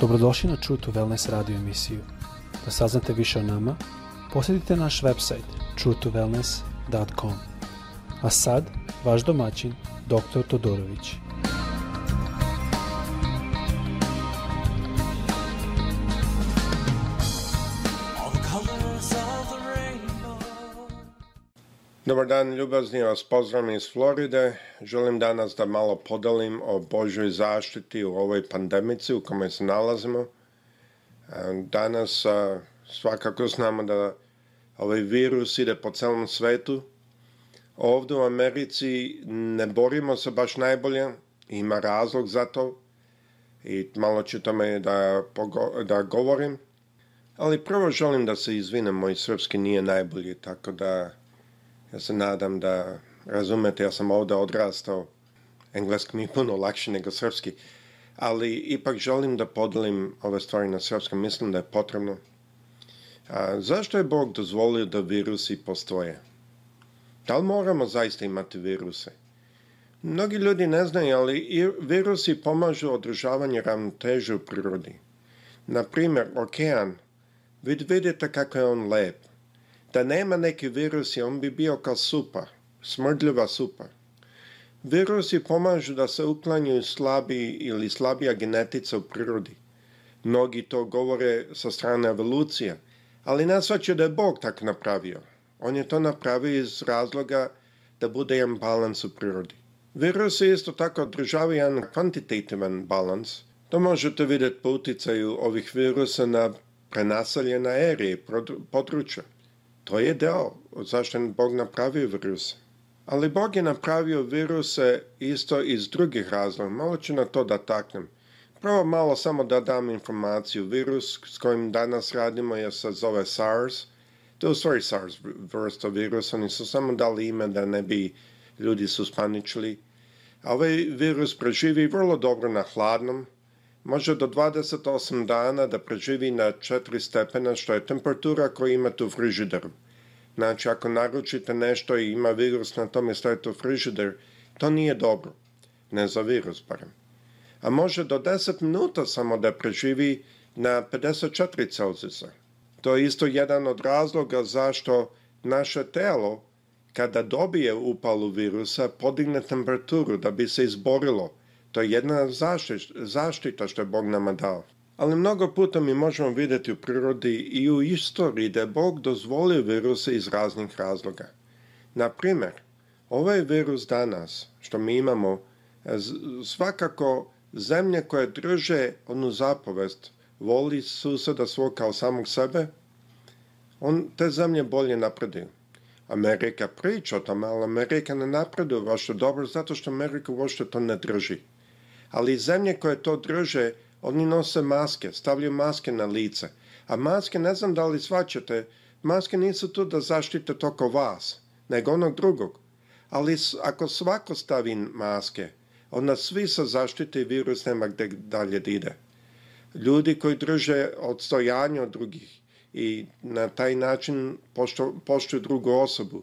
Dobrodošli na True to Wellness radio emisiju. Da saznate više o nama, posjetite naš website truetowellness.com. A sad, vaš domaćin, dr. Todorović. Dobar dan, ljubazni vas pozdravljam iz Floride. Želim danas da malo podelim o Božoj zaštiti u ovoj pandemici u kome se nalazimo. E, danas e, svakako znamo da ovaj virus ide po celom svetu. Ovde u Americi ne borimo se baš najbolje, ima razlog za to i malo ću tome da, da govorim. Ali prvo želim da se izvinem, moj srpski nije najbolji, tako da Ja se nadam da razumete, ja sam ovde odrastao, engleski mi je puno lakše nego srpski, ali ipak želim da podelim ove stvari na srpskom, mislim da je potrebno. A, zašto je Bog dozvolio da virusi postoje? Da li moramo zaista imati viruse? Mnogi ljudi ne znaju, ali virusi pomažu održavanje ravnoteže u prirodi. Naprimer, okean. Vi vidite kako je on lep. Da nema neki virusi, on bi bio kao supa, smrdljiva supa. Virusi pomažu da se uklanjaju slabi ili slabija genetica u prirodi. Mnogi to govore sa strane evolucije, ali nas svače da je Bog tak napravio. On je to napravio iz razloga da bude jedan balans u prirodi. Virusi isto tako održavaju jedan kvantitativan balans. To možete videti po uticaju ovih virusa na prenaseljena erije područja. To je deo zašto je Bog napravio virus. Ali Bog je napravio viruse isto iz drugih razloga. Malo ću na to da taknem. Prvo malo samo da dam informaciju. Virus s kojim danas radimo je se zove SARS. To je u stvari SARS vrsta virusa. Oni su samo dali ime da ne bi ljudi suspaničili. A ovaj virus preživi vrlo dobro na hladnom, može do 28 dana da preživi na 4 stepena, što je temperatura koju imate u frižideru. Znači, ako naručite nešto i ima virus na tome stojete u frižider, to nije dobro. Ne za virus, barem. A može do 10 minuta samo da preživi na 54 Celzisa. To je isto jedan od razloga zašto naše telo, kada dobije upalu virusa, podigne temperaturu da bi se izborilo – To je jedna zaštita što je Bog nama dao. Ali mnogo puta mi možemo videti u prirodi i u istoriji da je Bog dozvolio viruse iz raznih razloga. Na primjer, ovaj virus danas što mi imamo e, svakako zemlje koje drže onu zapovest voli suseda svog kao samog sebe, on te zemlje bolje napreduju. Amerika priča o tome, ali Amerika ne napreduje baš dobro zato što Amerika uopšte to ne drži ali zemlje koje to drže, oni nose maske, stavljaju maske na lice. A maske, ne znam da li svačate, maske nisu tu da zaštite toko vas, nego onog drugog. Ali ako svako stavi maske, onda svi sa zaštite i virus nema gde dalje da ide. Ljudi koji drže odstojanje od drugih i na taj način poštuju drugu osobu,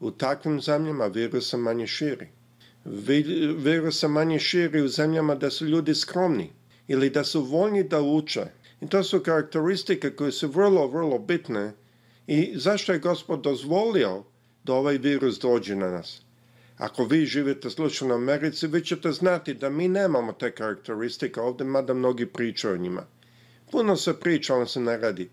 u takvim zemljama virus se manje širi. Virus se manje širi u zemljama da su ljudi skromni ili da su voljni da uče. I to su karakteristike koje su vrlo, vrlo bitne i zašto je gospod dozvolio da ovaj virus dođe na nas. Ako vi živite slučajno u Americi, vi ćete znati da mi nemamo te karakteristike ovdje, mada mnogi pričaju o njima. Puno se priča, ali se ne radi.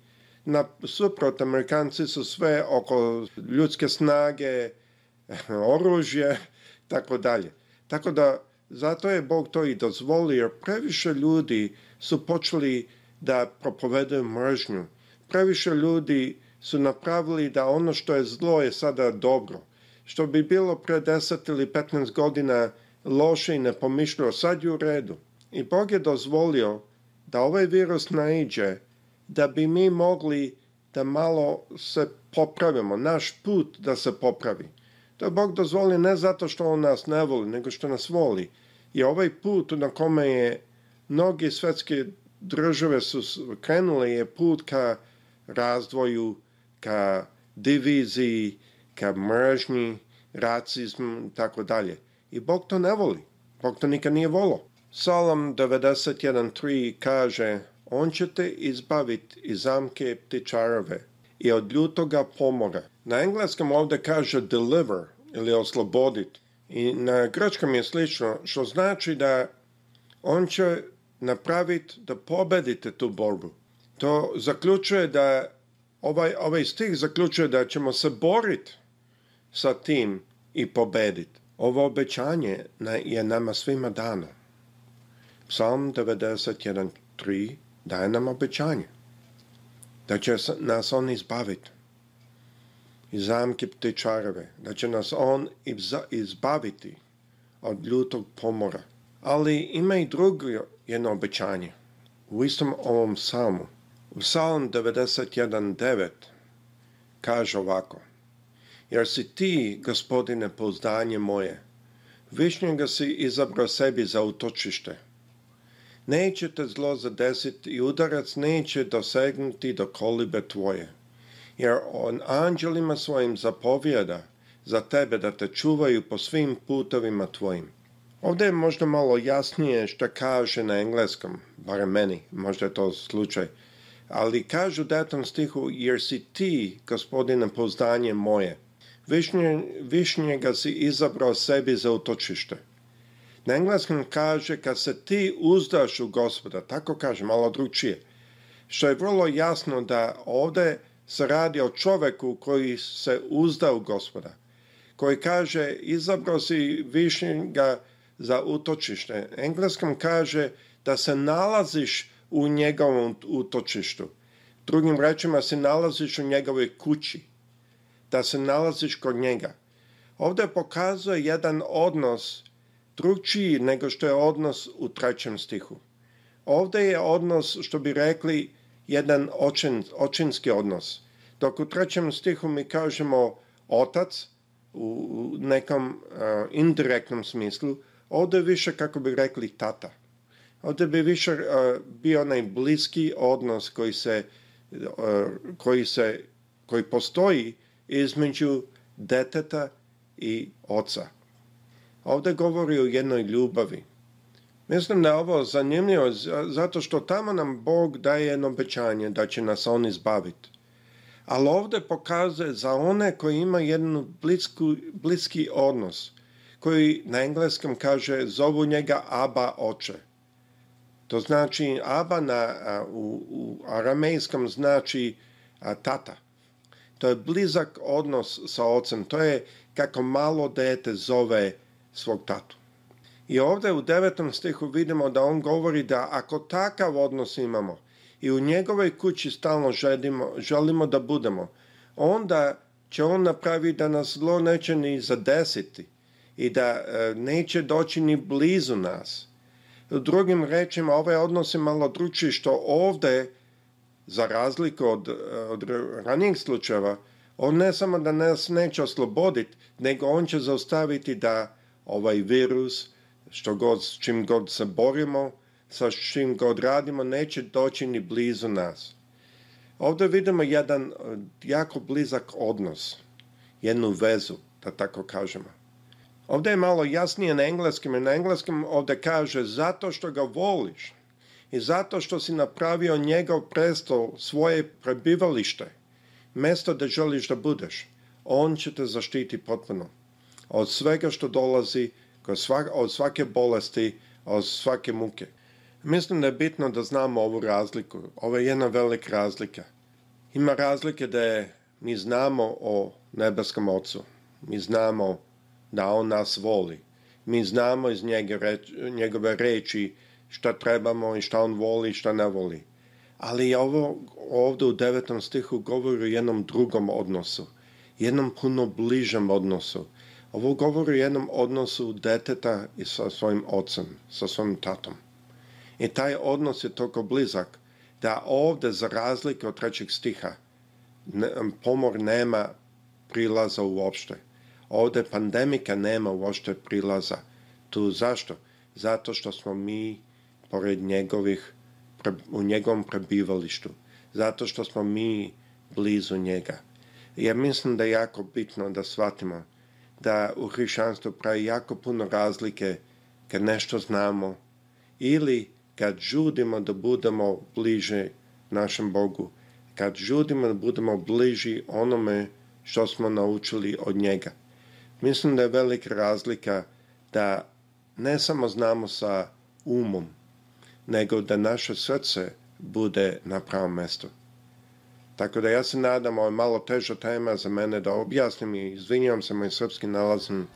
suprot, Amerikanci su sve oko ljudske snage, oružje, tako dalje. Tako da zato je Bog to i dozvolio, jer previše ljudi su počeli da propovedaju mržnju. Previše ljudi su napravili da ono što je zlo je sada dobro. Što bi bilo pre 10 ili 15 godina loše i nepomišljio, sad je u redu. I Bog je dozvolio da ovaj virus naiđe, da bi mi mogli da malo se popravimo, naš put da se popravi. To je Bog dozvolio ne zato što On nas ne voli, nego što nas voli. I ovaj put na kome je mnoge svetske države su krenule je put ka razdvoju, ka diviziji, ka mržnji, racizmu i tako dalje. I Bog to ne voli. Bog to nikad nije volo. Psalam 91.3 kaže On će te izbaviti iz zamke ptičarove i od ljutoga pomora. Na engleskom ovde kaže deliver ili osloboditi. I na grčkom je slično, što znači da on će napraviti da pobedite tu borbu. To zaključuje da, ovaj, ovaj stih zaključuje da ćemo se boriti sa tim i pobediti. Ovo obećanje je nama svima dano. Psalm 91.3 daje nam obećanje da će nas on izbaviti i zamkipte čarove, da će nas on izbaviti od ljutog pomora. Ali ima i drugo jedno obećanje. U istom ovom psalmu, u psalm 91.9, kaže ovako, Jer si ti, gospodine, pozdanje moje, višnjega si izabrao sebi za utočište. Neće te zlo zadesiti i udarac neće dosegnuti do kolibe tvoje jer on anđelima svojim zapovjeda za tebe da te čuvaju po svim putovima tvojim. Ovde je možda malo jasnije što kaže na engleskom, bare meni, možda je to slučaj, ali kažu u detom stihu, jer si ti, gospodine, pozdanje moje. Višnje, višnjega si izabrao sebi za utočište. Na engleskom kaže, kad se ti uzdaš u gospoda, tako kaže, malo dručije, što je vrlo jasno da ovdje se radi o čoveku koji se uzdao gospoda, koji kaže izabrao si višnjega za utočište. Engleskom kaže da se nalaziš u njegovom utočištu. Drugim rečima se nalaziš u njegovoj kući, da se nalaziš kod njega. Ovdje pokazuje jedan odnos drugčiji nego što je odnos u trećem stihu. Ovde je odnos, što bi rekli, jedan očen, očinski odnos. Dok u trećem stihu mi kažemo otac u nekom a, e, indirektnom smislu, ovde više kako bi rekli tata. Ovde bi više a, e, bio onaj bliski odnos koji se, a, e, koji se koji postoji između deteta i oca. Ovde govori o jednoj ljubavi, Mislim da je ovo zanimljivo zato što tamo nam Bog daje jedno obećanje da će nas on izbaviti. Ali ovde pokazuje za one koji ima jedan blisku, bliski odnos, koji na engleskom kaže zovu njega Aba oče. To znači Aba na, u, u aramejskom znači a, tata. To je blizak odnos sa ocem. To je kako malo dete zove svog tatu. I ovde u devetom stihu vidimo da on govori da ako takav odnos imamo i u njegovoj kući stalno želimo, želimo da budemo, onda će on napravi da nas zlo neće ni zadesiti i da e, neće doći ni blizu nas. U drugim rečima, ovaj odnos je malo druči što ovde, za razliku od, od ranijih slučajeva, on ne samo da nas neće osloboditi, nego on će zaustaviti da ovaj virus, što god, s čim god se borimo, sa čim god radimo, neće doći ni blizu nas. Ovde vidimo jedan e, jako blizak odnos, jednu vezu, da tako kažemo. Ovde je malo jasnije na engleskim, na engleskom ovde kaže zato što ga voliš i zato što si napravio njegov presto svoje prebivalište, mesto da želiš da budeš, on će te zaštiti potpuno od svega što dolazi svak, od svake bolesti, od svake muke. Mislim da je bitno da znamo ovu razliku. Ovo je jedna velika razlika. Ima razlike da je mi znamo o nebeskom ocu. Mi znamo da on nas voli. Mi znamo iz njegove reči šta trebamo i šta on voli i šta ne voli. Ali ovo ovde u devetom stihu govori o jednom drugom odnosu. Jednom puno bližem odnosu Ovo govori o jednom odnosu deteta i sa svojim ocem, sa svojim tatom. I taj odnos je toliko blizak da ovde, za razlike od trećeg stiha, pomor nema prilaza uopšte. Ovde pandemika nema uopšte prilaza. Tu zašto? Zato što smo mi pored njegovih, u njegovom prebivalištu. Zato što smo mi blizu njega. Ja mislim da je jako bitno da shvatimo da u hrišćanstvu pravi jako puno razlike kad nešto znamo ili kad žudimo da budemo bliže našem Bogu, kad žudimo da budemo bliži onome što smo naučili od njega. Mislim da je velika razlika da ne samo znamo sa umom, nego da naše srce bude na pravom mestu. Tako da ja se nadam, ovo je malo teža tema za mene da objasnim i izvinjam se, moj srpski nalazim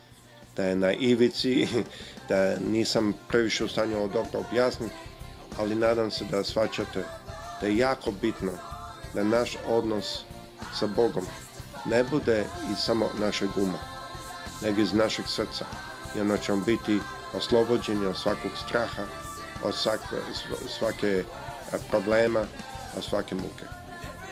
da je na ivici, da nisam previše u stanju ovo dobro objasniti, ali nadam se da svačate da je jako bitno da naš odnos sa Bogom ne bude iz samo našeg uma, nego iz našeg srca. I onda ćemo biti oslobođeni od svakog straha, od svake, svake problema, od svake muke.